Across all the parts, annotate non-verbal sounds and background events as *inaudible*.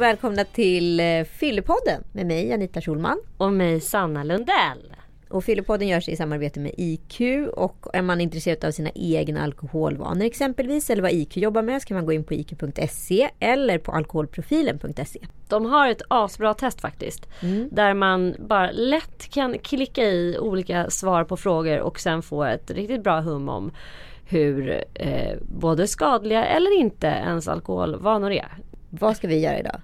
och välkomna till eh, Fyllepodden med mig Anita Schulman. Och mig Sanna Lundell. Och Fyllepodden görs i samarbete med IQ och är man intresserad av sina egna alkoholvanor exempelvis eller vad IQ jobbar med så kan man gå in på iq.se eller på alkoholprofilen.se. De har ett asbra test faktiskt. Mm. Där man bara lätt kan klicka i olika svar på frågor och sen få ett riktigt bra hum om hur eh, både skadliga eller inte ens alkoholvanor är. Vad ska vi göra idag?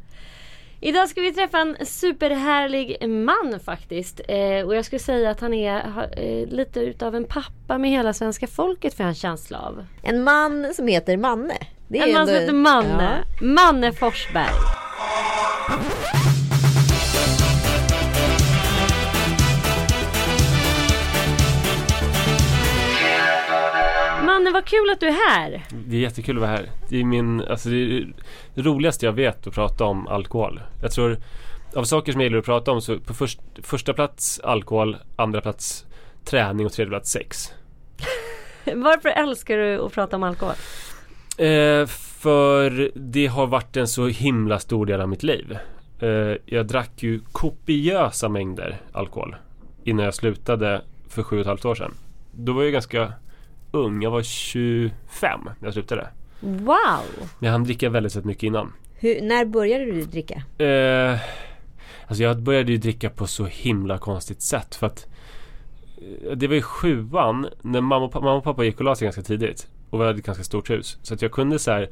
Idag ska vi träffa en superhärlig man faktiskt. Eh, och jag skulle säga att han är eh, lite utav en pappa med hela svenska folket för en känsla av. En man som heter Manne. en man som heter Manne. Ja. Manne Forsberg. Manne, vad kul att du är här. Det är jättekul att vara här. Det är min, alltså det, är det roligaste jag vet att prata om alkohol. Jag tror, av saker som jag gillar att prata om så på först, första plats alkohol, andra plats träning och tredje plats sex. *laughs* Varför älskar du att prata om alkohol? Eh, för det har varit en så himla stor del av mitt liv. Eh, jag drack ju kopiösa mängder alkohol innan jag slutade för sju och ett halvt år sedan. Då var jag ganska ung. Jag var 25 när jag slutade. Wow! Jag hann dricka väldigt, mycket innan. Hur, när började du dricka? Eh, alltså jag började ju dricka på så himla konstigt sätt för att eh, det var i sjuan när mamma och, mamma och pappa gick och la sig ganska tidigt och vi hade ett ganska stort hus. Så att jag kunde så här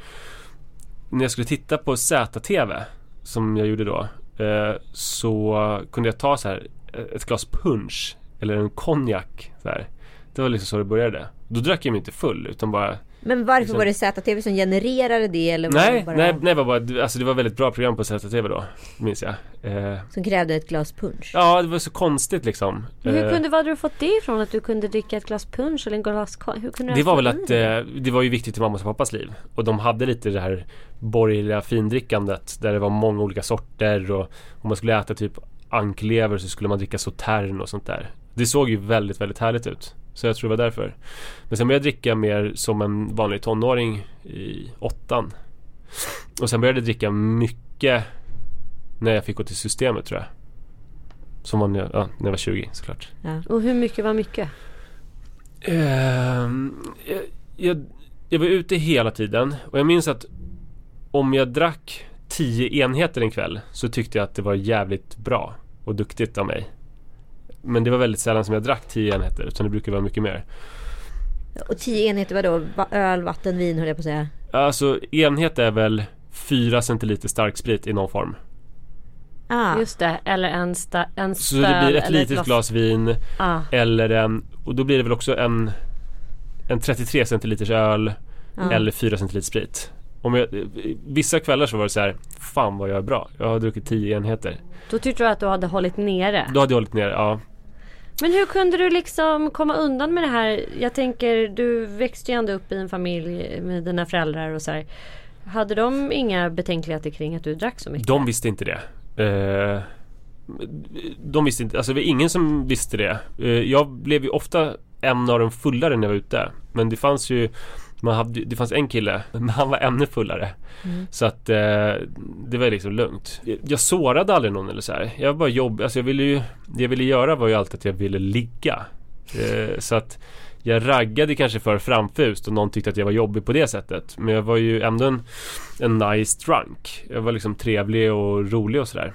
när jag skulle titta på ZTV som jag gjorde då eh, så kunde jag ta så här ett glas punch eller en konjak så här det var liksom så det började. Då drack jag mig inte full utan bara men varför liksom... var det ZTV som genererade det? Eller var nej, det bara... nej, nej, var bara, alltså det var väldigt bra program på ZTV då, minns jag. Eh... Som krävde ett glas punch? Ja, det var så konstigt liksom. Men hur eh... kunde, var hade du fått det ifrån? Att du kunde dricka ett glas punch eller en glas hur kunde Det var väl att eh, det var ju viktigt i mammas och pappas liv. Och de hade lite det här borgerliga findrickandet där det var många olika sorter och om man skulle äta typ anklever så skulle man dricka sautern och sånt där. Det såg ju väldigt, väldigt härligt ut. Så jag tror det var därför. Men sen började jag dricka mer som en vanlig tonåring i åttan. Och sen började jag dricka mycket när jag fick gå till systemet tror jag. Som var när jag, ja, när jag var 20 såklart. Ja. Och hur mycket var mycket? Uh, jag, jag, jag var ute hela tiden och jag minns att om jag drack 10 enheter en kväll så tyckte jag att det var jävligt bra och duktigt av mig. Men det var väldigt sällan som jag drack 10 enheter utan det brukar vara mycket mer. Och 10 enheter vadå? Öl, vatten, vin höll jag på att säga. Alltså enhet är väl 4 centiliter starksprit i någon form. Ah. Just det, eller en, sta, en Så det blir ett litet glas, glas vin ah. eller en, och då blir det väl också en, en 33 centiliters öl ah. eller 4 centiliter sprit. Om jag, vissa kvällar så var det så här, fan vad jag är bra. Jag har druckit 10 enheter. Då tyckte du att du hade hållit nere? Då hade jag hållit nere, ja. Men hur kunde du liksom komma undan med det här? Jag tänker, du växte ju ändå upp i en familj med dina föräldrar och så här. Hade de inga betänkligheter kring att du drack så mycket? De visste inte det. Eh, de visste inte, alltså det var ingen som visste det. Eh, jag blev ju ofta en av de fullare när jag var ute. Men det fanns ju man hade, det fanns en kille, *laughs* men han var ännu fullare. Mm. Så att eh, det var liksom lugnt. Jag, jag sårade aldrig någon eller så här. Jag var bara jobb, alltså jag ville ju, det jag ville göra var ju alltid att jag ville ligga. Eh, så att jag raggade kanske för framfuskt och någon tyckte att jag var jobbig på det sättet. Men jag var ju ändå en, en nice drunk. Jag var liksom trevlig och rolig och sådär.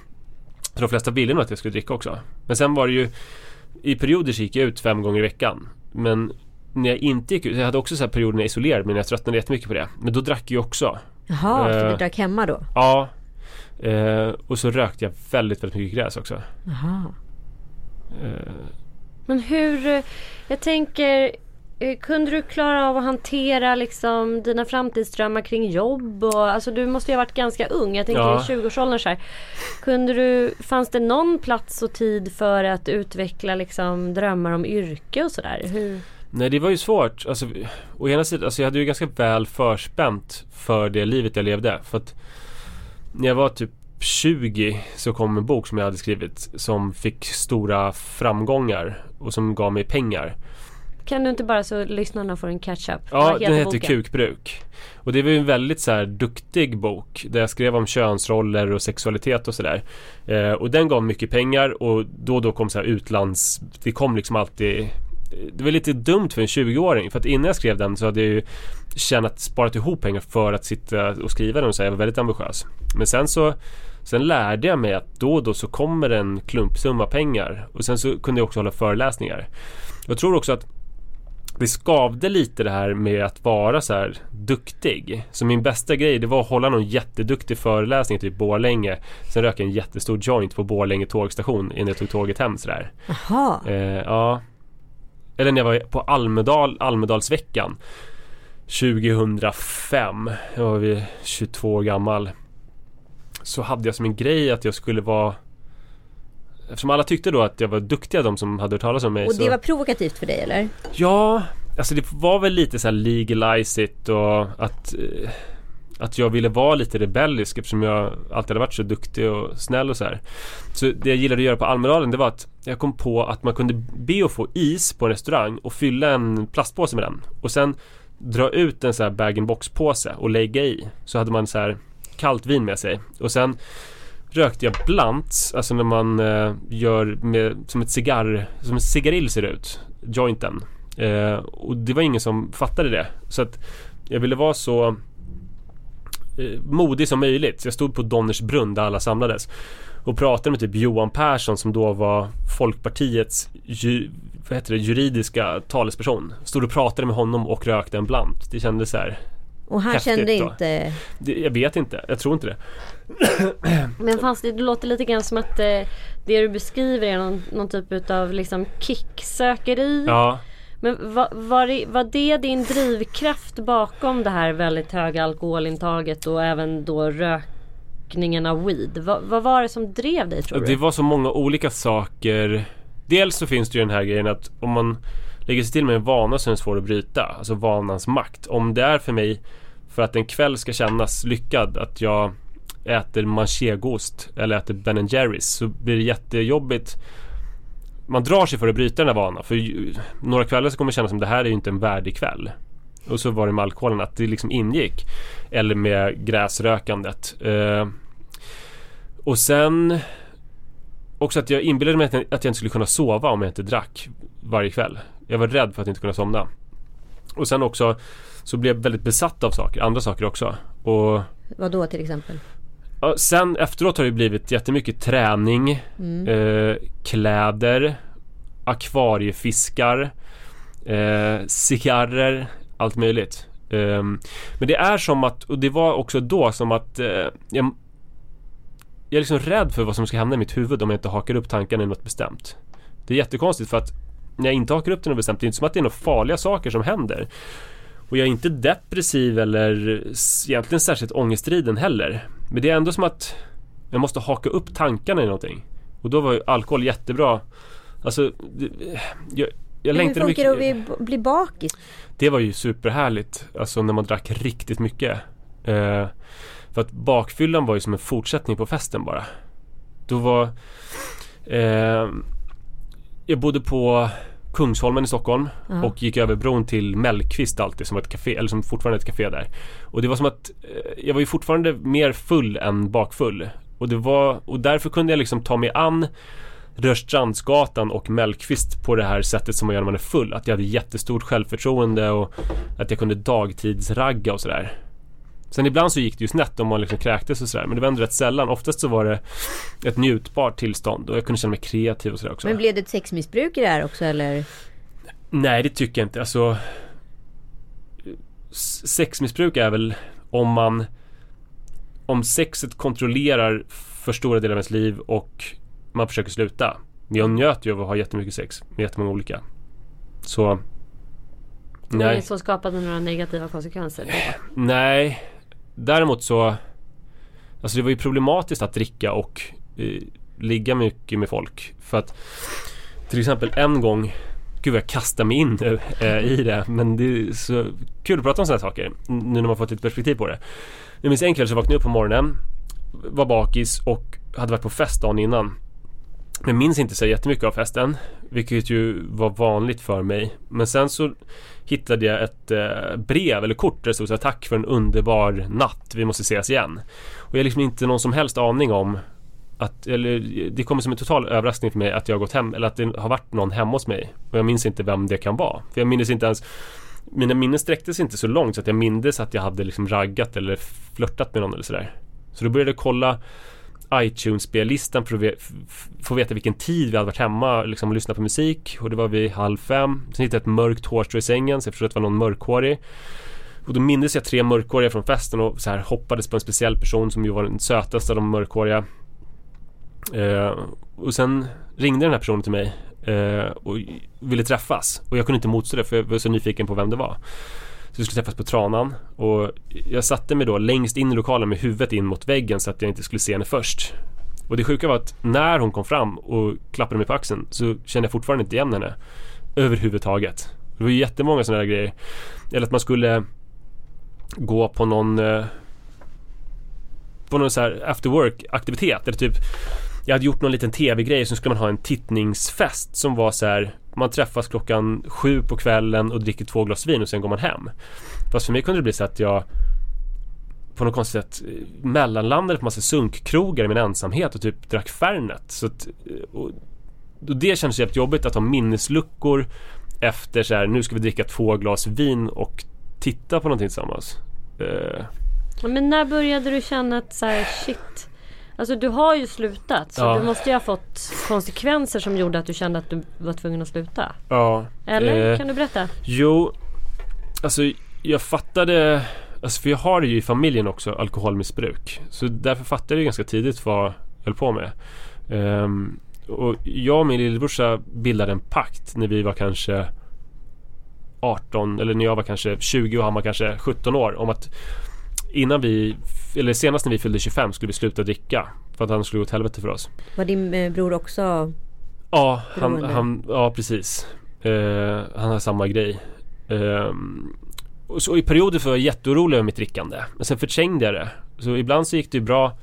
Så de flesta ville nog att jag skulle dricka också. Men sen var det ju i perioder så gick jag ut fem gånger i veckan. Men när jag inte gick ut, jag hade också så här perioder när jag isolerade mig när jag tröttnade jättemycket på det. Men då drack jag också. Jaha, uh, så du drack hemma då? Ja. Uh, och så rökte jag väldigt, väldigt mycket gräs också. Jaha. Uh, Men hur, jag tänker kunde du klara av att hantera liksom dina framtidsdrömmar kring jobb? Och, alltså du måste ju ha varit ganska ung. Jag tänker ja. i 20-årsåldern så här. Kunde du, fanns det någon plats och tid för att utveckla liksom drömmar om yrke och sådär? Nej det var ju svårt. Alltså, å ena sidan, alltså jag hade ju ganska väl förspänt för det livet jag levde. För att när jag var typ 20 så kom en bok som jag hade skrivit som fick stora framgångar och som gav mig pengar. Kan du inte bara så lyssnarna får en catch-up? Ja, den heter boken? Kukbruk. Och det var ju en väldigt så här duktig bok där jag skrev om könsroller och sexualitet och sådär. Eh, och den gav mycket pengar och då och då kom så här utlands... Det kom liksom alltid... Det var lite dumt för en 20-åring för att innan jag skrev den så hade jag ju tjänat, sparat ihop pengar för att sitta och skriva den så jag var väldigt ambitiös. Men sen så Sen lärde jag mig att då och då så kommer en klumpsumma pengar och sen så kunde jag också hålla föreläsningar. Jag tror också att det skavde lite det här med att vara så här duktig. Så min bästa grej det var att hålla någon jätteduktig föreläsning typ Borlänge. Sen röka en jättestor joint på Borlänge tågstation innan jag tog tåget hem sådär. Jaha. Eh, ja. Eller när jag var på Almedal, Almedalsveckan 2005. Jag var vi 22 år gammal. Så hade jag som en grej att jag skulle vara Eftersom alla tyckte då att jag var duktiga de som hade hört talas om mig Och så... det var provokativt för dig eller? Ja, alltså det var väl lite så här legalize it och att eh, att jag ville vara lite rebellisk eftersom jag alltid hade varit så duktig och snäll och så här. Så det jag gillade att göra på Almedalen det var att jag kom på att man kunde be att få is på en restaurang och fylla en plastpåse med den och sen dra ut en så här bag-in-box påse och lägga i. Så hade man så här kallt vin med sig och sen rökte jag blunts, alltså när man eh, gör med, som ett cigarr, som en cigarill ser ut, jointen. Eh, och det var ingen som fattade det. Så att jag ville vara så modig som möjligt. Så jag stod på Donnersbrunn där alla samlades och pratade med typ Johan Persson som då var Folkpartiets ju, vad heter det, juridiska talesperson. Stod och pratade med honom och rökte en blant. Det kändes så här. Och han Häftigt kände då. inte... Jag vet inte, jag tror inte det. *clears throat* Men fanns det, det låter lite grann som att eh, det du beskriver är någon, någon typ av liksom kicksökeri. Ja, men var, var, det, var det din drivkraft bakom det här väldigt höga alkoholintaget och även då rökningen av weed? Va, vad var det som drev dig tror Det du? var så många olika saker. Dels så finns det ju den här grejen att om man lägger sig till med en vana så är den svår att bryta. Alltså vanans makt. Om det är för mig för att en kväll ska kännas lyckad att jag äter manchegost eller äter Ben Jerrys så blir det jättejobbigt man drar sig för att bryta den här vanan för ju- några kvällar så kommer det kännas som det här är ju inte en värdig kväll. Och så var det med alkoholen att det liksom ingick. Eller med gräsrökandet. Eh, och sen också att jag inbillade mig att jag, att jag inte skulle kunna sova om jag inte drack varje kväll. Jag var rädd för att inte kunna somna. Och sen också så blev jag väldigt besatt av saker, andra saker också. Och Vad då till exempel? Ja, sen efteråt har det blivit jättemycket träning, Mm. eh, kläder, akvariefiskar, eh, cigarrer, allt möjligt. Ehm, men det är som att, och det var också då som att eh, jag, jag är liksom rädd för vad som ska hända i mitt huvud om jag inte hakar upp tankarna i något bestämt. Det är jättekonstigt för att när jag inte hakar upp det något bestämt, det är inte som att det är några farliga saker som händer. Och jag är inte depressiv eller egentligen särskilt ångestriden heller. Men det är ändå som att jag måste haka upp tankarna i någonting. Och då var ju alkohol jättebra. Alltså, det, jag, jag Men hur längtade funkar mycket. det att bli bakis? Det var ju superhärligt. Alltså när man drack riktigt mycket. Eh, för att bakfyllan var ju som en fortsättning på festen bara. Då var... Eh, jag bodde på Kungsholmen i Stockholm Ja. och gick över bron till Mellqvist alltid som ett café, eller som fortfarande är ett café där. Och det var som att eh, jag var ju fortfarande mer full än bakfull. Och det var, och därför kunde jag liksom ta mig an Rörstrandsgatan och Mellqvist på det här sättet som man gör när man är full. Att jag hade jättestort självförtroende och att jag kunde dagtidsragga och sådär. Sen ibland så gick det ju snett om man liksom kräktes och sådär. Men det var ändå rätt sällan. Oftast så var det ett njutbart tillstånd och jag kunde känna mig kreativ och sådär också. Men blev det ett sexmissbruk i det här också eller? Nej, det tycker jag inte. Alltså Sexmissbruk är väl om man Om sexet kontrollerar för stora delar av ens liv och man försöker sluta. Jag njöt ju av att ha jättemycket sex med jättemånga olika. Så Det var Nej, inget som skapade några negativa konsekvenser. nej. Däremot så Alltså det var ju problematiskt att dricka och eh, ligga mycket med folk. För att till exempel en gång Gud vad jag kastar mig in nu eh, i det men det är så kul att prata om sådana här saker nu när man fått lite perspektiv på det. Jag minns en kväll så vaknade jag upp på morgonen Var bakis och hade varit på fest dagen innan Men minns inte så jättemycket av festen vilket ju var vanligt för mig. Men sen så hittade jag ett eh, brev eller kort där det stod så här, Tack för en underbar natt, vi måste ses igen. Och jag har liksom inte någon som helst aning om att, eller det kommer som en total överraskning för mig att jag har gått hem eller att det har varit någon hemma hos mig. Och jag minns inte vem det kan vara. För jag minns inte ens Mina minnen sträckte sig inte så långt så att jag mindes att jag hade liksom raggat eller flörtat med någon eller sådär. Så då började jag kolla iTunes-spellistan för att få veta vilken tid vi hade varit hemma liksom, och lyssnat på musik. Och det var vid halv fem. Sen hittade jag ett mörkt hårstrå i sängen så jag förstod att det var någon mörkhårig. Och då mindes jag tre mörkhåriga från festen och så här hoppades på en speciell person som ju var den sötaste av de mörkhåriga. Eh, och sen ringde den här personen till mig eh, och ville träffas. Och jag kunde inte motstå det för jag var så nyfiken på vem det var. Så vi skulle träffas på Tranan och jag satte mig då längst in i lokalen med huvudet in mot väggen så att jag inte skulle se henne först. Och det sjuka var att när hon kom fram och klappade mig på axeln så kände jag fortfarande inte igen henne. Överhuvudtaget. Det var ju jättemånga sådana där grejer. Eller att man skulle gå på någon eh, på någon så här after work aktivitet eller typ jag hade gjort någon liten tv-grej så skulle man ha en tittningsfest som var så här man träffas klockan sju på kvällen och dricker två glas vin och sen går man hem. Fast för mig kunde det bli så att jag på något konstigt sätt eh, mellanlandade på massa sunkkrogar i min ensamhet och typ drack Fernet. Så att, eh, och, och det kändes jävligt jobbigt att ha minnesluckor efter så här, nu ska vi dricka två glas vin och titta på någonting tillsammans. Uh. Men när började du känna att så här, shit. Alltså du har ju slutat så Ja. du måste ju ha fått konsekvenser som gjorde att du kände att du var tvungen att sluta. ja. Eller? Eh, Kan du berätta? Jo, alltså jag fattade Alltså för jag har ju i familjen också alkoholmissbruk. Så därför fattade jag ganska tidigt vad jag höll på med. Ehm, och jag och min lillebrorsa bildade en pakt när vi var kanske 18 eller när jag var kanske 20 och han var kanske 17 år om att innan vi, eller senast när vi fyllde 25 skulle vi sluta dricka. För att han skulle gå åt helvete för oss. Var din eh, bror också Ja, han, han, ja precis. Eh, han har samma grej. Ehm, och så i perioder var jag jätteorolig över mitt drickande. Men sen förträngde jag det. Så ibland så gick det ju bra.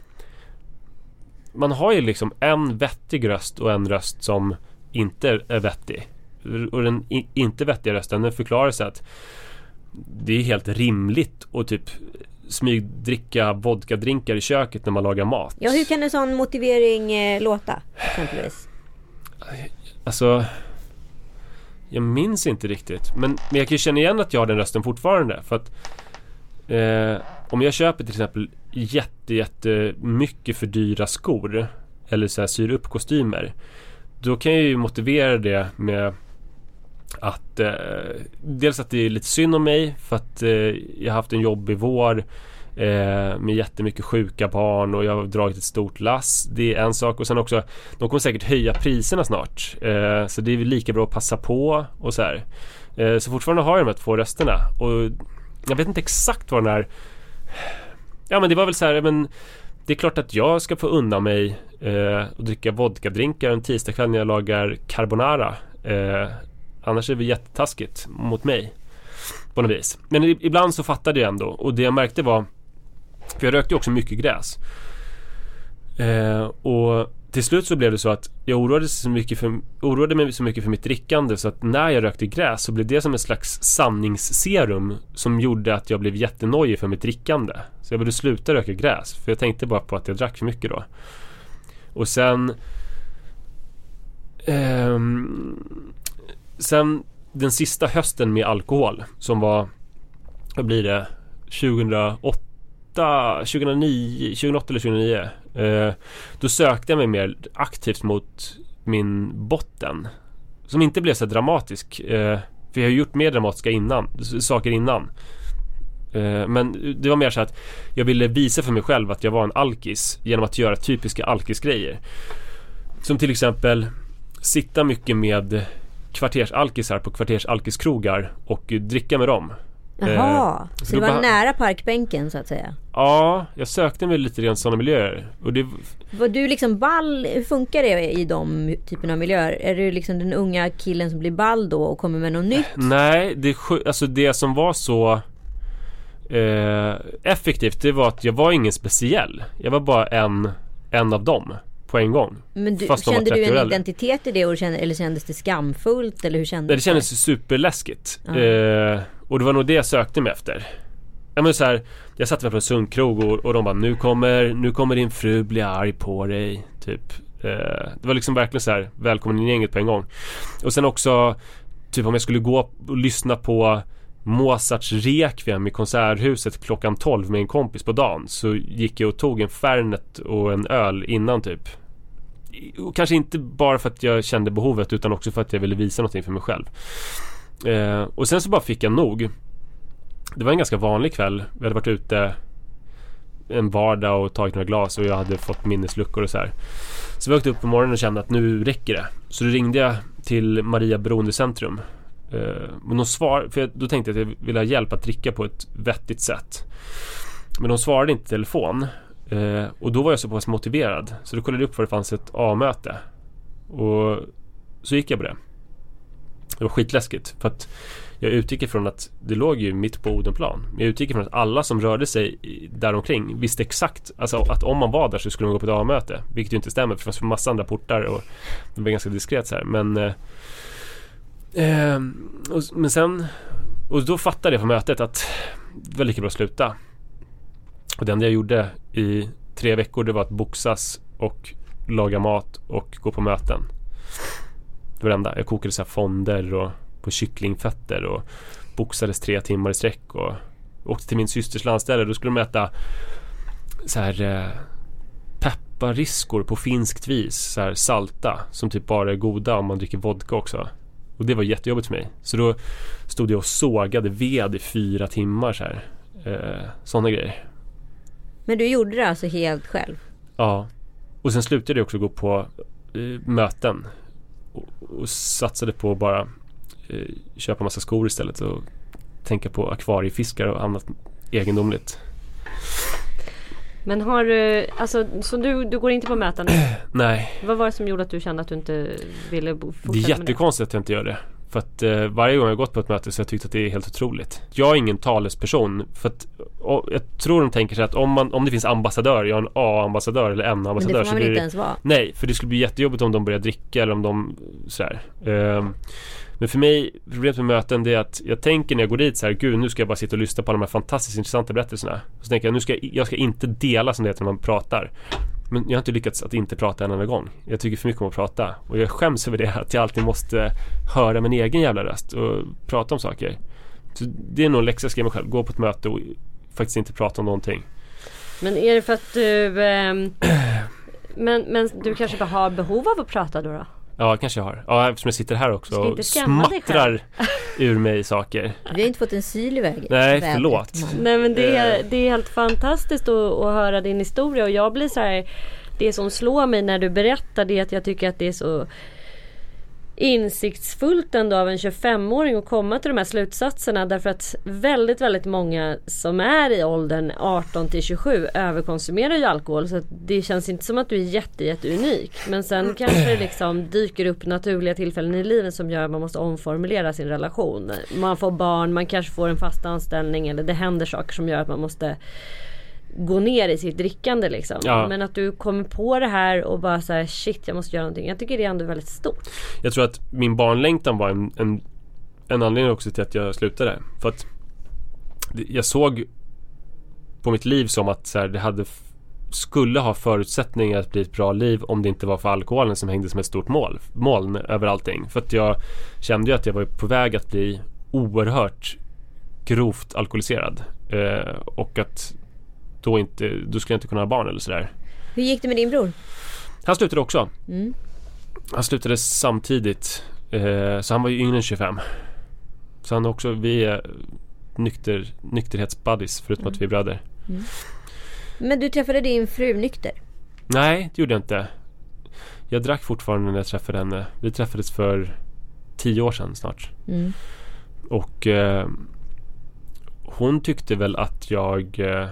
Man har ju liksom en vettig röst och en röst som inte är vettig. Och den inte vettiga rösten den förklarar sig att det är helt rimligt att typ smygdricka vodkadrinkar i köket när man lagar mat. Ja hur kan en sån motivering eh, låta exempelvis? Alltså Jag minns inte riktigt men, men jag kan ju känna igen att jag har den rösten fortfarande för att eh, Om jag köper till exempel jätte, jätte mycket för dyra skor Eller så här syr upp kostymer Då kan jag ju motivera det med att eh, Dels att det är lite synd om mig för att eh, jag har haft en jobbig vår eh, Med jättemycket sjuka barn och jag har dragit ett stort lass. Det är en sak. Och sen också De kommer säkert höja priserna snart. Eh, Så det är väl lika bra att passa på och så här. Eh, Så fortfarande har jag de här två rösterna. Och Jag vet inte exakt vad den här... Ja men det var väl så här men Det är klart att jag ska få unna mig eh, och dricka vodkadrinkar en tisdagkväll när jag lagar carbonara. Eh, Annars är det jättetaskigt mot mig På något vis Men ibland så fattade jag ändå och det jag märkte var För jag rökte ju också mycket gräs eh, Och till slut så blev det så att jag oroade, så mycket för, oroade mig så mycket för mitt drickande så att när jag rökte gräs så blev det som en slags sanningsserum som gjorde att jag blev jättenojig för mitt drickande. Så jag borde sluta röka gräs för jag tänkte bara på att jag drack för mycket då. Och sen ehm, Sen den sista hösten med alkohol som var Vad blir det? 2008 2009, 2008 eller 2009 eh, Då sökte jag mig mer aktivt mot min botten Som inte blev så dramatisk eh, För jag har gjort mer dramatiska innan, saker innan eh, Men det var mer så att Jag ville visa för mig själv att jag var en alkis Genom att göra typiska alkisgrejer Som till exempel Sitta mycket med kvartersalkisar på kvartersalkiskrogar och dricka med dem Jaha, så så det var nära parkbänken så att säga. Ja, jag sökte mig lite grann sådana miljöer och det, Var du liksom ball, hur funkar det i de typerna av miljöer? Är du liksom den unga killen som blir ball då och kommer med något nytt? Nej, det, alltså det som var så eh, effektivt det var att jag var ingen speciell. Jag var bara en, en av dem. På en gång. Men du, kände du 30 år en identitet i det och kände, eller kändes det skamfullt? Eller hur kändes Nej, det kändes superläskigt. Ja. Eh, och det var nog det jag sökte mig efter. Ja, men så här, jag satt mig på en sundkrog och, och de bara nu kommer, nu kommer din fru bli arg på dig. Typ. Eh, det var liksom verkligen så här välkommen in i gänget på en gång. Och sen också typ om jag skulle gå och lyssna på Mozarts Requiem i Konserthuset klockan 12 med en kompis på dagen så gick jag och tog en Fernet och en öl innan typ. Och kanske inte bara för att jag kände behovet utan också för att jag ville visa någonting för mig själv. Eh, och sen så bara fick jag nog. Det var en ganska vanlig kväll. Vi hade varit ute en vardag och tagit några glas och jag hade fått minnesluckor och så här. Så vi åkte upp på morgonen och kände att nu räcker det. Så då ringde jag till Maria Beroendecentrum. Eh, men de svar, för då tänkte jag att jag ville ha hjälp att dricka på ett vettigt sätt. Men de svarade inte i telefon. Eh, och då var jag så pass motiverad. Så då kollade jag upp var det fanns ett A-möte. Och så gick jag på det. Det var skitläskigt. För att jag utgick ifrån att det låg ju mitt på Odenplan. Jag utgick ifrån att alla som rörde sig däromkring visste exakt alltså att om man var där så skulle man gå på ett A-möte. Vilket ju inte stämmer för det fanns massa andra portar och det var ganska diskret så här. Men eh, eh, och, Men sen Och då fattade jag på mötet att det var lika bra att sluta. Och det enda jag gjorde i tre veckor det var att boxas och laga mat och gå på möten. Det var det enda. Jag kokade så här fonder och på kycklingfötter och boxades tre timmar i sträck och åkte till min systers landställe. Då skulle de äta så här eh, pepparriskor på finskt vis. Så här salta som typ bara är goda om man dricker vodka också. Och det var jättejobbigt för mig. Så då stod jag och sågade ved i fyra timmar så här. Eh, sådana grejer. Men du gjorde det alltså helt själv? Ja. Och sen slutade jag också gå på eh, möten. Och, och satsade på att bara eh, köpa massa skor istället och tänka på akvariefiskar och annat egendomligt. Men har du, alltså så du, du går inte på möten? *clears throat* Nej, Vad var det som gjorde att du kände att du inte ville fortsätta det är med det? jättekonstigt att jag inte gör det. För att eh, varje gång jag gått på ett möte så har jag tyckt att det är helt otroligt. Jag är ingen talesperson. För att och, jag tror de tänker sig att om, man, om det finns ambassadör, jag är en A-ambassadör eller Men det får man väl blir inte det- ens vara? Nej, för det skulle bli jättejobbigt om de börjar dricka eller om de sådär. Ehm, men för mig, problemet med möten det är att jag tänker när jag går dit så här, gud nu ska jag bara sitta och lyssna på alla de här fantastiskt intressanta berättelserna. Så tänker jag, nu ska jag, jag ska inte dela som det heter när man pratar. Men jag har inte lyckats att inte prata en enda gång. Jag tycker för mycket om att prata. Och jag skäms över det, att jag alltid måste höra min egen jävla röst och prata om saker. Så det är nog en läxa jag ska ge mig själv. Gå på ett möte och faktiskt inte prata om någonting. Men är det för att du Eh, *clears throat* men, men du kanske bara har behov av att prata då? då? Ja, kanske jag har. Ja, eftersom jag sitter här också och smattrar ur mig saker. Vi har inte fått en syl i vägen. Nej, vädret, förlåt. Nej men det är, Eh. det är helt fantastiskt att, att höra din historia och jag blir så här Det som slår mig när du berättar det är att jag tycker att det är så insiktsfullt ändå av en 25-åring att komma till de här slutsatserna därför att väldigt väldigt många som är i åldern 18 till 27 överkonsumerar ju alkohol så det känns inte som att du är jätte, jätte unik men sen kanske det liksom dyker upp naturliga tillfällen i livet som gör att man måste omformulera sin relation. Man får barn, man kanske får en fast anställning eller det händer saker som gör att man måste gå ner i sitt drickande liksom. Ja. Men att du kommer på det här och bara så här shit jag måste göra någonting. Jag tycker det är ändå väldigt stort. Jag tror att min barnlängtan var en, en, en anledning också till att jag slutade. För att jag såg på mitt liv som att så här, det hade skulle ha förutsättningar att bli ett bra liv om det inte var för alkoholen som hängde som ett stort mål, moln över allting. För att jag kände ju att jag var på väg att bli oerhört grovt alkoholiserad. Eh, och att då, inte, då skulle jag inte kunna ha barn eller sådär. Hur gick det med din bror? Han slutade också. Mm. Han slutade samtidigt. Eh, så han var ju yngre än 25. Så han är också, vi är nykter, nykterhetsbuddies förutom att vi är bröder. Men du träffade din fru nykter? Nej, det gjorde jag inte. Jag drack fortfarande när jag träffade henne. Vi träffades för tio år sedan snart. Mm. Och eh, hon tyckte väl att jag eh,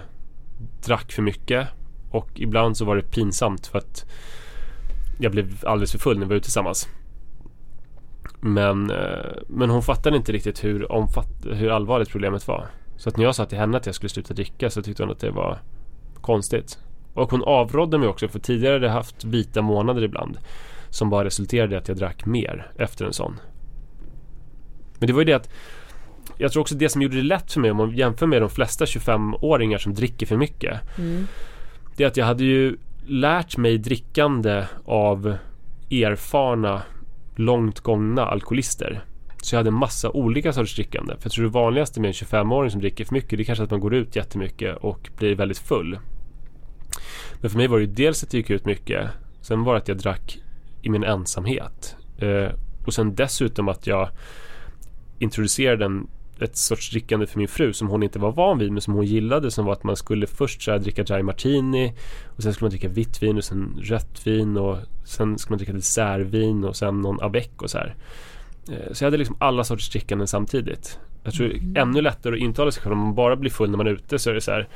drack för mycket. Och ibland så var det pinsamt för att jag blev alldeles för full när vi var ute tillsammans. Men, eh, men hon fattade inte riktigt hur, omfatt, hur allvarligt problemet var. Så att när jag sa till henne att jag skulle sluta dricka så tyckte hon att det var konstigt. Och hon avrådde mig också för tidigare hade jag haft vita månader ibland. Som bara resulterade i att jag drack mer efter en sån. Men det var ju det att jag tror också det som gjorde det lätt för mig om man jämför med de flesta 25-åringar som dricker för mycket. Mm. Det är att jag hade ju lärt mig drickande av erfarna, långt gångna alkoholister. Så jag hade en massa olika sorters drickande. För jag tror det vanligaste med en 25-åring som dricker för mycket det är kanske att man går ut jättemycket och blir väldigt full. Men för mig var det ju dels att jag gick ut mycket. Sen var det att jag drack i min ensamhet. Eh, och sen dessutom att jag introducerade en, ett sorts drickande för min fru som hon inte var van vid men som hon gillade som var att man skulle först så dricka dry martini och sen skulle man dricka vitt vin och sen rött vin och sen skulle man dricka dessertvin och sen någon avec och så här. Eh, så jag hade liksom alla sorters drickanden samtidigt. Jag tror Mm. ännu lättare att intala sig själv om man bara blir full när man är ute så är det så här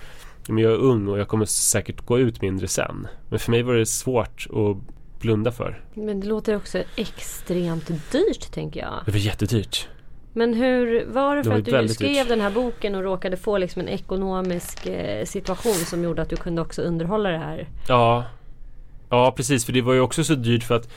"Ja, men jag är ung och jag kommer säkert gå ut mindre sen. Men för mig var det svårt att blunda för. Men det låter också extremt dyrt tänker jag. Det var jättedyrt. Men hur var det Det för var att du skrev dyrt. den här boken och råkade få liksom en ekonomisk eh, situation som gjorde att du kunde också underhålla det här? Ja. Ja precis för det var ju också så dyrt för att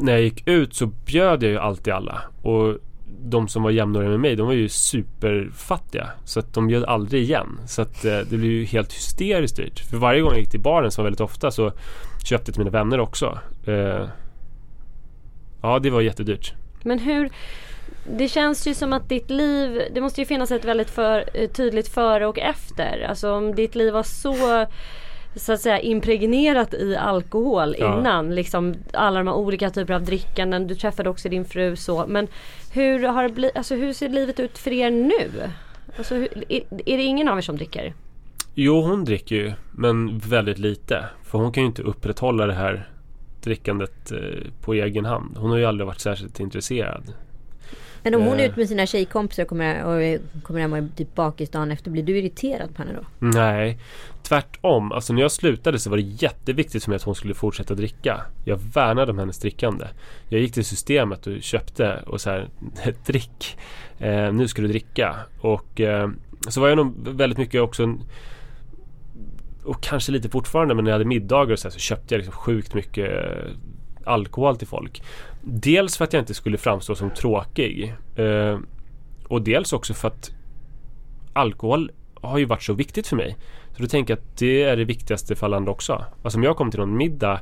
när jag gick ut så bjöd jag ju alltid alla. Och de som var jämnåriga med mig de var ju superfattiga. Så att de bjöd aldrig igen. Så att eh, det blev ju helt hysteriskt dyrt. För varje gång jag gick till baren som var väldigt ofta så köpte jag till mina vänner också. Eh, ja det var jättedyrt. Men hur det känns ju som att ditt liv, det måste ju finnas ett väldigt för, eh, tydligt före och efter. Alltså om ditt liv var så så att säga impregnerat i alkohol Ja. innan. Liksom alla de här olika typer av drickanden. Du träffade också din fru så. Men hur, har det blivit, alltså, hur ser livet ut för er nu? Alltså, hur, är, är det ingen av er som dricker? Jo hon dricker ju men väldigt lite. För hon kan ju inte upprätthålla det här drickandet eh, på egen hand. Hon har ju aldrig varit särskilt intresserad. Men om hon är Eh. ute med sina tjejkompisar och kommer, och kommer hem och är typ bakis dagen efter. Blir du irriterad på henne då? Nej, tvärtom. Alltså när jag slutade så var det jätteviktigt för mig att hon skulle fortsätta dricka. Jag värnade om hennes drickande. Jag gick till systemet och köpte och så här, *laughs* drick. Eh, nu ska du dricka. Och eh, så var jag nog väldigt mycket också en, och kanske lite fortfarande men när jag hade middagar och så, här, så köpte jag liksom sjukt mycket eh, alkohol till folk. Dels för att jag inte skulle framstå som tråkig. Eh, och dels också för att alkohol har ju varit så viktigt för mig. Så då tänker jag att det är det viktigaste för alla andra också. Alltså om jag kom till någon middag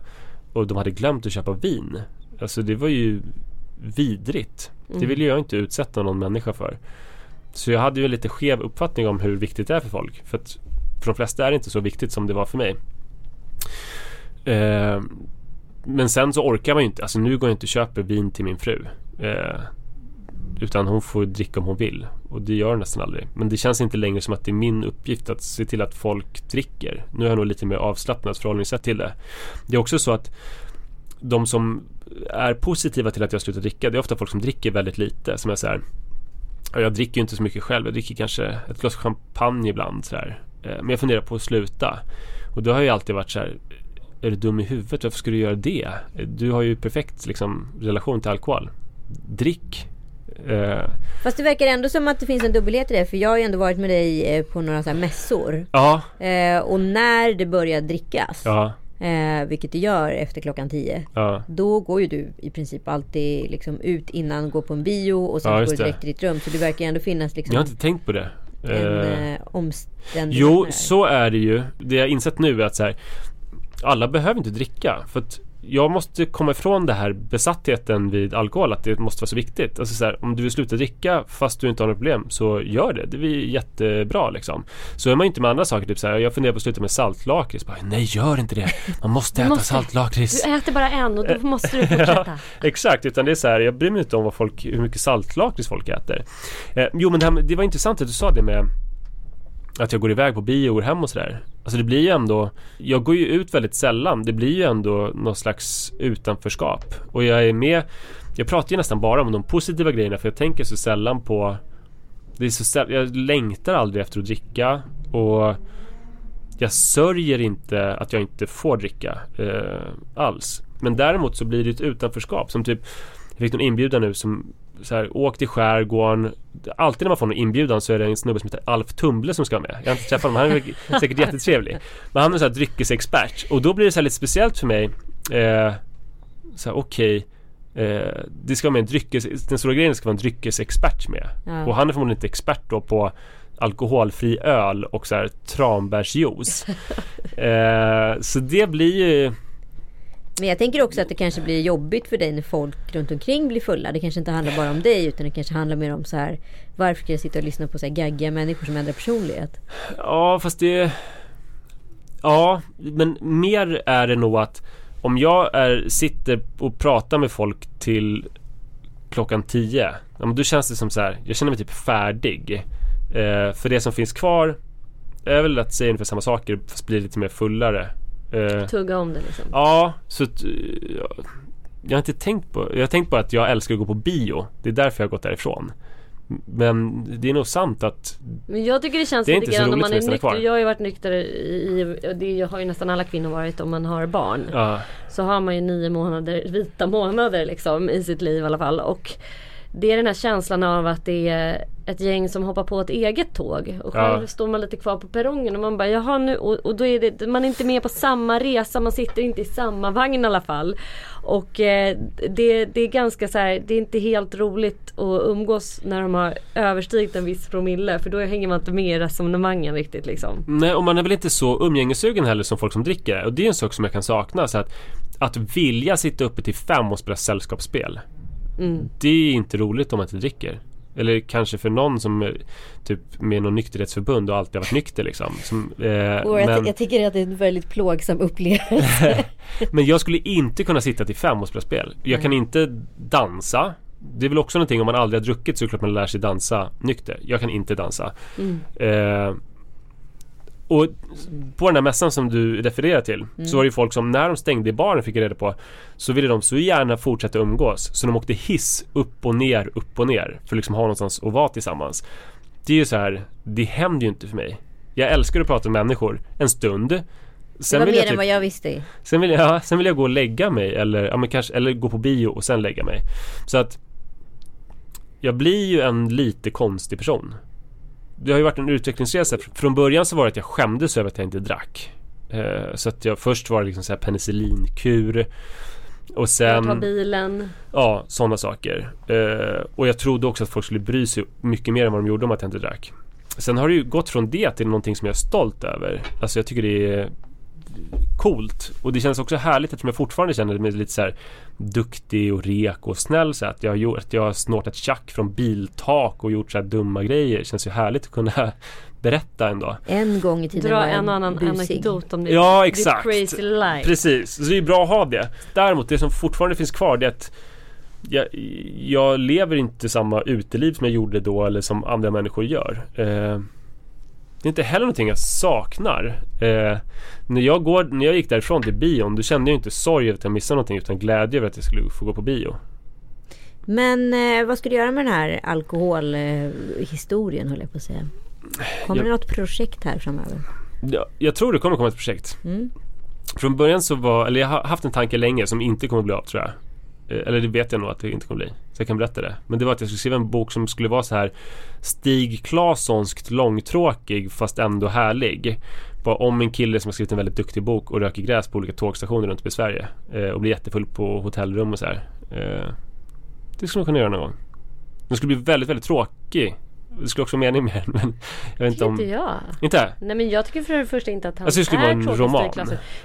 och de hade glömt att köpa vin. Alltså det var ju vidrigt. Det vill ju jag inte utsätta någon människa för. Så jag hade ju en lite skev uppfattning om hur viktigt det är för folk. För att för de flesta är det inte så viktigt som det var för mig. Eh, men sen så orkar man ju inte. Alltså nu går jag inte och köper vin till min fru. Eh, utan hon får dricka om hon vill. Och det gör hon nästan aldrig. Men det känns inte längre som att det är min uppgift att se till att folk dricker. Nu har jag nog lite mer avslappnat förhållningssätt till det. Det är också så att de som är positiva till att jag slutar dricka, det är ofta folk som dricker väldigt lite. Som är så här, jag dricker ju inte så mycket själv. Jag dricker kanske ett glas champagne ibland. Så här. Eh, men jag funderar på att sluta. Och då har jag alltid varit så här, är du dum i huvudet? Varför ska du göra det? Du har ju perfekt liksom, relation till alkohol. Drick. Eh, Fast det verkar ändå som att det finns en dubbelhet i det. För jag har ju ändå varit med dig eh, på några så här mässor. ja, Eh, och när det börjar drickas. Eh, vilket det gör efter klockan 10. ja. Då går ju du i princip alltid liksom ut innan, går på en bio och sen går du direkt till ditt rum. Så det verkar ändå finnas liksom Jag har inte tänkt på det. en omständighet Jo, här. så är det ju. Det jag insett nu är att så här, alla behöver inte dricka. För att jag måste komma ifrån det här besattheten vid alkohol, att det måste vara så viktigt. Alltså så här, om du vill sluta dricka fast du inte har något problem, så gör det. Det blir jättebra liksom. Så är man inte med andra saker, typ så här, jag funderar på att sluta med saltlakrits. Nej, gör inte det! Man måste äta måste- saltlakrits. Du äter bara en och då måste du fortsätta. *laughs* Exakt, utan det är så här, jag bryr mig inte om vad folk, hur mycket saltlakrits folk äter. Eh, jo men det, här, det var intressant att du sa det med att jag går iväg på bio och går hem och sådär. Alltså det blir ju ändå, jag går ju ut väldigt sällan. Det blir ju ändå någon slags utanförskap. Och jag är med, jag pratar ju nästan bara om de positiva grejerna för jag tänker så sällan på det är så säll, jag längtar aldrig efter att dricka och jag sörjer inte att jag inte får dricka eh, alls. Men däremot så blir det ett utanförskap som typ jag fick någon inbjudan nu som så här, åk till skärgården. Alltid när man får någon inbjudan så är det en snubbe som heter Alf Tumble som ska med. Jag har inte träffat honom, han är *laughs* säkert jättetrevlig. Men han är så här dryckesexpert. Och då blir det så lite speciellt för mig eh, Så här, okej eh, Det ska vara med en dryckes, den stora grejen ska vara en dryckesexpert med. Ja. Och han är förmodligen inte expert då på alkoholfri öl och så här tranbärsjuice. *laughs* Eh, Så det blir ju men jag tänker också att det kanske blir jobbigt för dig när folk runt omkring blir fulla. Det kanske inte handlar bara om dig utan det kanske handlar mer om så här Varför ska jag sitta och lyssna på så här gaggiga människor som ändrar personlighet? Ja fast det Ja men mer är det nog att Om jag är, sitter och pratar med folk till klockan tio. ja, men Då känns det som så här, jag känner mig typ färdig eh, För det som finns kvar Är väl att säga ungefär samma saker fast blir lite mer fullare eh, Tugga om det liksom. Ja, så eh, jag, jag har inte tänkt på Jag har tänkt på att jag älskar att gå på bio Det är därför jag har gått därifrån Men det är nog sant att Men jag tycker det känns Det är lite grann om man är nykter. kvar. Jag har ju varit nykter i det har ju nästan alla kvinnor varit om man har barn. ja, Så har man ju nio månader, vita månader liksom i sitt liv i alla fall. Och det är den här känslan av att det är ett gäng som hoppar på ett eget tåg. Och själv Ja. står man lite kvar på perrongen och man bara jaha nu och, och då är det, man är inte med på samma resa, man sitter inte i samma vagn i alla fall. Och eh, det, det är ganska så här, det är inte helt roligt att umgås när de har överstigit en viss promille för då hänger man inte med i resonemangen riktigt liksom. Nej, och man är väl inte så umgängessugen heller som folk som dricker. Och det är en sak som jag kan sakna. Så att, att vilja sitta uppe till fem och spela sällskapsspel. Mm. Det är inte roligt om man inte dricker. Eller kanske för någon som är typ med någon nykterhetsförbund och alltid har varit nykter liksom. Som, eh, jag, men, jag tycker att det är en väldigt plågsam upplevelse. *laughs* men jag skulle inte kunna sitta till fem och spela spel. Jag kan inte dansa. Det är väl också någonting om man aldrig har druckit så är det klart man lär sig dansa nykter. Jag kan inte dansa. Mm. Eh, och på den här mässan som du refererar till så var det ju folk som när de stängde i baren fick reda på så ville de så gärna fortsätta umgås så de åkte hiss upp och ner, upp och ner för att liksom ha någonstans att vara tillsammans. Det är ju så här, det händer ju inte för mig. Jag älskar att prata med människor en stund. Det Sen var vill, mer jag än typ, vad jag visste. sen, vill jag, ja, sen vill jag gå och lägga mig eller, ja, men kanske, eller gå på bio och sen lägga mig. Så att jag blir ju en lite konstig person. Det har ju varit en utvecklingsresa. Från början så var det att jag skämdes över att jag inte drack. Eh, så att jag först var det liksom så här penicillinkur. Och Sen... Ta bilen. ja sådana saker. Eh, och jag trodde också att folk skulle bry sig mycket mer än vad de gjorde om att jag inte drack. Sen har det ju gått från det till någonting som jag är stolt över. Alltså jag tycker det är coolt. Och det känns också härligt eftersom jag fortfarande känner mig lite så här duktig och rek och snäll så att jag har, gjort, att jag har snortat tjack från biltak och gjort så här dumma grejer. Det känns ju härligt att kunna *laughs* berätta en dag. En gång i tiden Dra var en och annan busig. anekdot om ditt, Ja, ditt exakt. crazy life. Precis, så det är bra att ha det. Däremot det som fortfarande finns kvar det är att jag, jag lever inte samma uteliv som jag gjorde då eller som andra människor gör. Eh, det är inte heller någonting jag saknar. Eh, när, jag går, när jag gick därifrån till bion då kände jag inte sorg över att jag missade någonting utan glädje över att jag skulle få gå på bio. Men eh, vad ska du göra med den här alkoholhistorien höll jag på att säga. Kommer Jag- det något projekt här framöver? Jag, jag tror det kommer komma ett projekt. Mm. Från början så var, eller jag har haft en tanke länge som inte kommer bli av tror jag. Eh, eller det vet jag nog att det inte kommer bli. Så jag kan berätta det. Men det var att jag skulle skriva en bok som skulle vara så här Stig Claessonskt långtråkig fast ändå härlig. Bara om en kille som har skrivit en väldigt duktig bok och röker gräs på olika tågstationer runt om i Sverige. Eh, och blir jättefull på hotellrum och så här. Eh, det skulle man kunna göra någon gång. Den skulle bli väldigt, väldigt tråkig. Det skulle också vara mening med *laughs* men jag vet inte om... inte jag. Inte? Nej men jag tycker för det första inte att han Alltså, det skulle är vara en roman.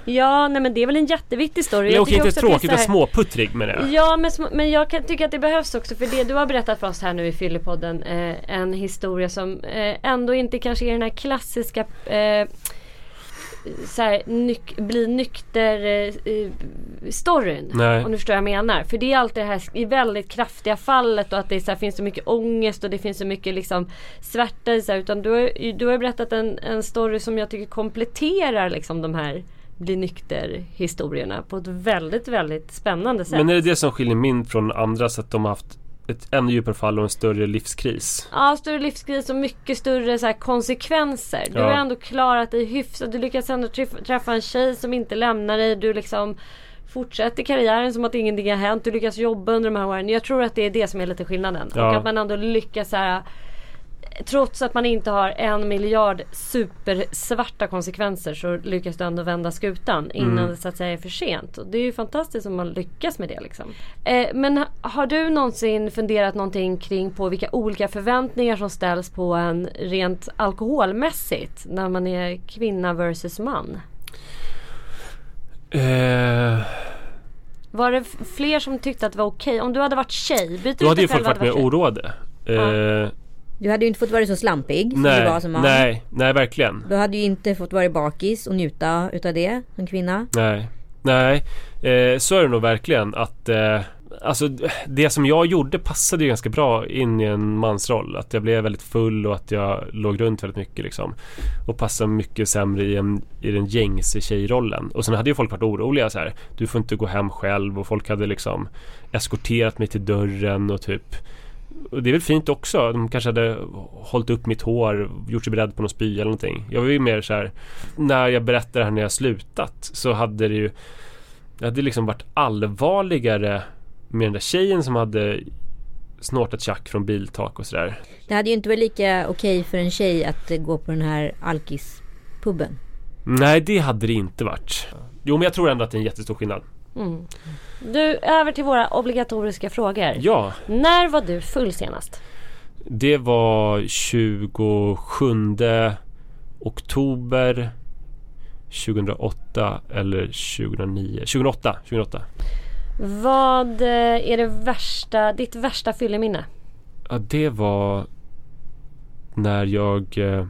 Ja nej men det är väl en jätteviktig story. Eller Jag okej, inte också att det är tråkig så utan här- småputtrig menar jag. Ja men, men jag kan tycka att det behövs också för det du har berättat för oss här nu i Fyllepodden eh, En historia som eh, ändå inte kanske är den här klassiska eh, så här, nyk- bli nykter eh. Om du förstår vad jag menar. För det är alltid det här i väldigt kraftiga fallet och att det så här, finns så mycket ångest och det finns så mycket liksom svärta i så här, Utan du har, du har berättat en, en story som jag tycker kompletterar liksom de här bli nykter historierna på ett väldigt väldigt spännande sätt. Men är det det som skiljer min från andra så att de har haft ett ännu djupare fall och en större livskris? Ja, större livskris och mycket större så här, konsekvenser. Du Ja. har ändå klarat dig hyfsat. Du lyckas ändå träffa, en tjej som inte lämnar dig. Du liksom fortsätter karriären som att ingenting har hänt. Du lyckas jobba under de här åren. Jag tror att det är det som är lite skillnaden. Ja. Och att man ändå lyckas så här Trots att man inte har en miljard supersvarta konsekvenser så lyckas du ändå vända skutan innan Mm. det så att säga är för sent. Och det är ju fantastiskt om man lyckas med det liksom. Eh, men ha- har du någonsin funderat någonting kring på vilka olika förväntningar som ställs på en rent alkoholmässigt när man är kvinna versus man? Eh, Var det fler som tyckte att det var okej? Om du hade varit tjej, byter då hade ju folk varit mer oroade. Eh, Du hade ju inte fått vara så slampig som du nej, var som man. nej, nej verkligen. Du hade ju inte fått vara bakis och njuta utav det som kvinna. Nej, nej. Eh, så är det nog verkligen att eh, Alltså det som jag gjorde passade ju ganska bra in i en mansroll. Att jag blev väldigt full och att jag låg runt väldigt mycket liksom. Och passade mycket sämre i, en, i den gängse tjejrollen. Och sen hade ju folk varit oroliga så här. Du får inte gå hem själv och folk hade liksom eskorterat mig till dörren och typ och det är väl fint också. De kanske hade hållit upp mitt hår, gjort sig beredd på något spy eller någonting. Jag var ju mer så här När jag berättade det här när jag slutat så hade det ju Det hade liksom varit allvarligare med den där tjejen som hade snortat tjack från biltak och sådär. Det hade ju inte varit lika okej för en tjej att gå på den här alkispubben. Nej, det hade det inte varit. Jo, men jag tror ändå att det är en jättestor skillnad. Mm. Du, över till våra obligatoriska frågor. Ja, När var du full senast? det var 27 oktober 2008 eller 2009. 2008, 2008. Vad eh, är det värsta, ditt värsta fylleminne? Ja, det var när jag eh,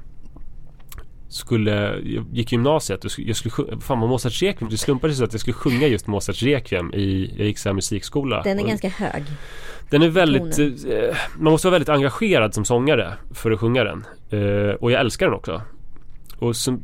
skulle, jag gick i gymnasiet och jag skulle fan var Mozarts Requiem, det slumpade sig så att jag skulle sjunga just Mozarts Requiem i, jag gick så här musikskola. Den är Och ganska hög. den är väldigt, eh, man måste vara väldigt engagerad som sångare för att sjunga den. Eh, och jag älskar den också. Och så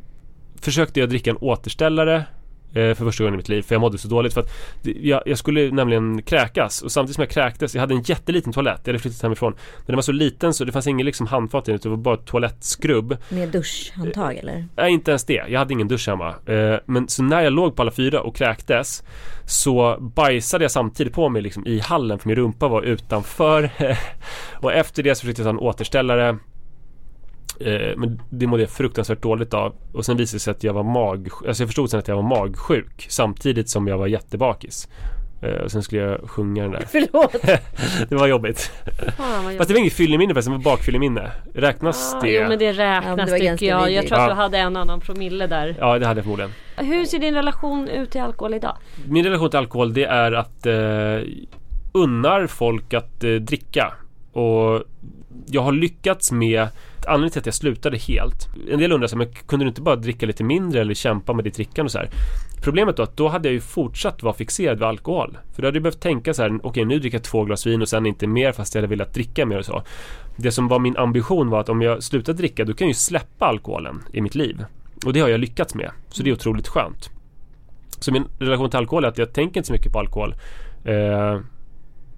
försökte jag dricka en återställare för första gången i mitt liv för jag mådde så dåligt. För att jag, jag skulle nämligen kräkas. Och samtidigt som jag kräktes, jag hade en jätteliten toalett, jag hade flyttat hemifrån. Men den var så liten så det fanns ingen liksom handfat i den utan det var bara ett toalettskrubb. Med duschhandtag eller? Nej inte ens det, jag hade ingen dusch hemma. Eh, Men så när jag låg på alla fyra och kräktes Så bajsade jag samtidigt på mig liksom i hallen för min rumpa var utanför. *laughs* Och efter det så försökte jag ta en återställare eh, Men det mådde jag fruktansvärt dåligt av Och sen visade det sig att jag var mag Alltså jag förstod sen att jag var magsjuk Samtidigt som jag var jättebakis eh, Och sen skulle jag sjunga den där *laughs* Förlåt! *laughs* Det var jobbigt Fan, vad Fast det var inget fylleminne förresten, det var bakfylleminne Räknas Ah, det? Jo men det Ja, räknas ganska tycker jag. Jag tror att Ja. du hade en annan promille där. Ja det hade jag förmodligen Hur ser din relation ut till alkohol idag? Min relation till alkohol det är att eh, unnar folk att eh, dricka. Och jag har lyckats med Anledningen till att jag slutade helt En del undrar så här, men kunde du inte bara dricka lite mindre eller kämpa med ditt drickande och så här? Problemet då att då hade jag ju fortsatt vara fixerad vid alkohol. För då hade jag behövt tänka så här, okej nu dricker jag två glas vin och sen inte mer fast jag hade velat dricka mer och så. Det som var min ambition var att om jag slutar dricka då kan jag ju släppa alkoholen i mitt liv. Och det har jag lyckats med. Så det är otroligt skönt. Så min relation till alkohol är att jag tänker inte så mycket på alkohol. Eh,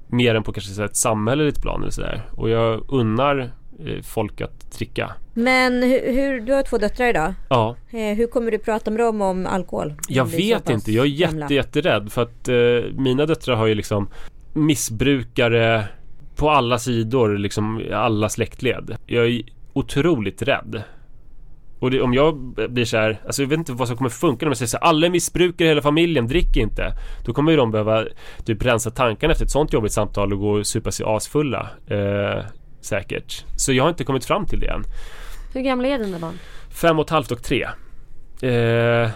mer än på kanske så ett samhälleligt plan eller sådär. Och jag unnar folk att dricka. Men hur, hur, du har två döttrar idag. Ja, Eh, hur kommer du prata med dem om alkohol? jag vet inte. Jag är gamla. jätte, jätterädd för att eh, mina döttrar har ju liksom missbrukare på alla sidor, liksom alla släktled. Jag är otroligt rädd. Och det, om jag blir så här, alltså jag vet inte vad som kommer funka när man säger så här, alla är missbrukare hela familjen, drick inte. Då kommer ju de behöva typ rensa tankarna efter ett sånt jobbigt samtal och gå och supa sig asfulla. Eh, säkert. Så jag har inte kommit fram till det än. Hur gamla är dina barn? Fem och ett halvt och tre. Eh,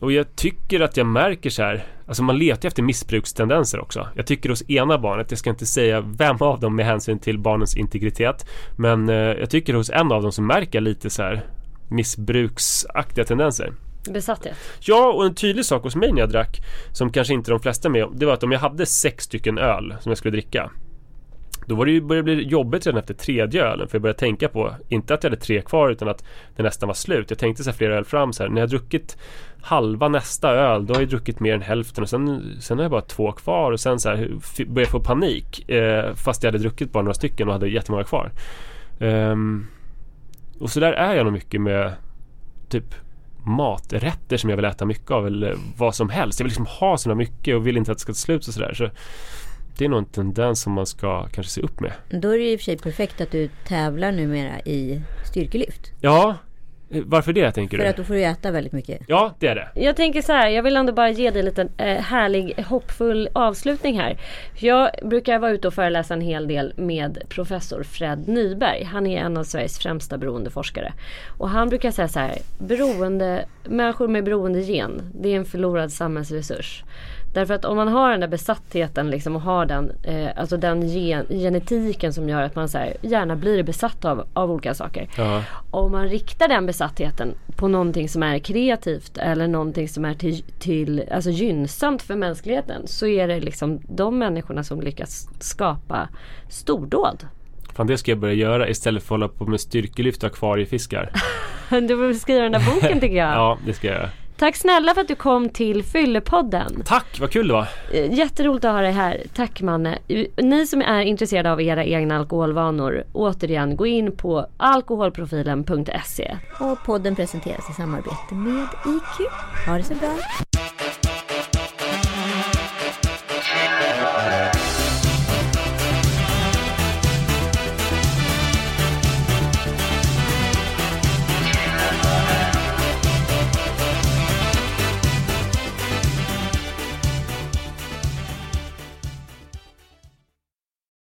och jag tycker att jag märker så här, alltså man letar efter missbrukstendenser också. Jag tycker hos ena barnet, jag ska inte säga vem av dem med hänsyn till barnens integritet, men eh, jag tycker hos en av dem så märker jag lite så här missbruksaktiga tendenser. Besatthet? Ja, och en tydlig sak hos mig när jag drack, som kanske inte de flesta med det var att om jag hade sex stycken öl som jag skulle dricka, då var det ju, började det bli jobbigt redan efter tredje ölen för jag började tänka på, inte att jag hade tre kvar utan att det nästan var slut. Jag tänkte så här flera öl fram så här, när jag druckit halva nästa öl, då har jag druckit mer än hälften och sen, sen har jag bara två kvar och sen så här började jag få panik eh, fast jag hade druckit bara några stycken och hade jättemånga kvar. Um, och så där är jag nog mycket med typ maträtter som jag vill äta mycket av eller vad som helst. Jag vill liksom ha så mycket och vill inte att det ska ta slut och sådär. Så det är nog en tendens som man ska kanske se upp med. Då är det i och för sig perfekt att du tävlar numera i styrkelyft. Ja, Eh, Varför det tänker För du? att då får du äta väldigt mycket. Ja, det är det. Jag tänker så här, jag vill ändå bara ge dig en liten eh, härlig hoppfull avslutning här. Jag brukar vara ute och föreläsa en hel del med professor Fred Nyberg. Han är en av Sveriges främsta beroendeforskare. Och han brukar säga så här, beroende, människor med beroendegen, det är en förlorad samhällsresurs. Därför att om man har den där besattheten liksom och har den, eh, alltså den gen, genetiken som gör att man så här, gärna blir besatt av, av olika saker. Ja. Om man riktar den besattheten på någonting som är kreativt eller någonting som är till, till, alltså gynnsamt för mänskligheten så är det liksom de människorna som lyckas skapa stordåd. Fan, det ska jag börja göra istället för att hålla på med styrkelyft och akvariefiskar. *laughs* Du får skriva den där boken tycker jag. *laughs* Ja, det ska jag göra. Tack snälla för att du kom till Fyllepodden. Tack, vad kul det var! Eh, Jätteroligt att ha dig här. Tack Manne. Eh, Ni som är intresserade av era egna alkoholvanor, återigen gå in på alkoholprofilen.se. Och podden presenteras i samarbete med IQ. Ha det så bra.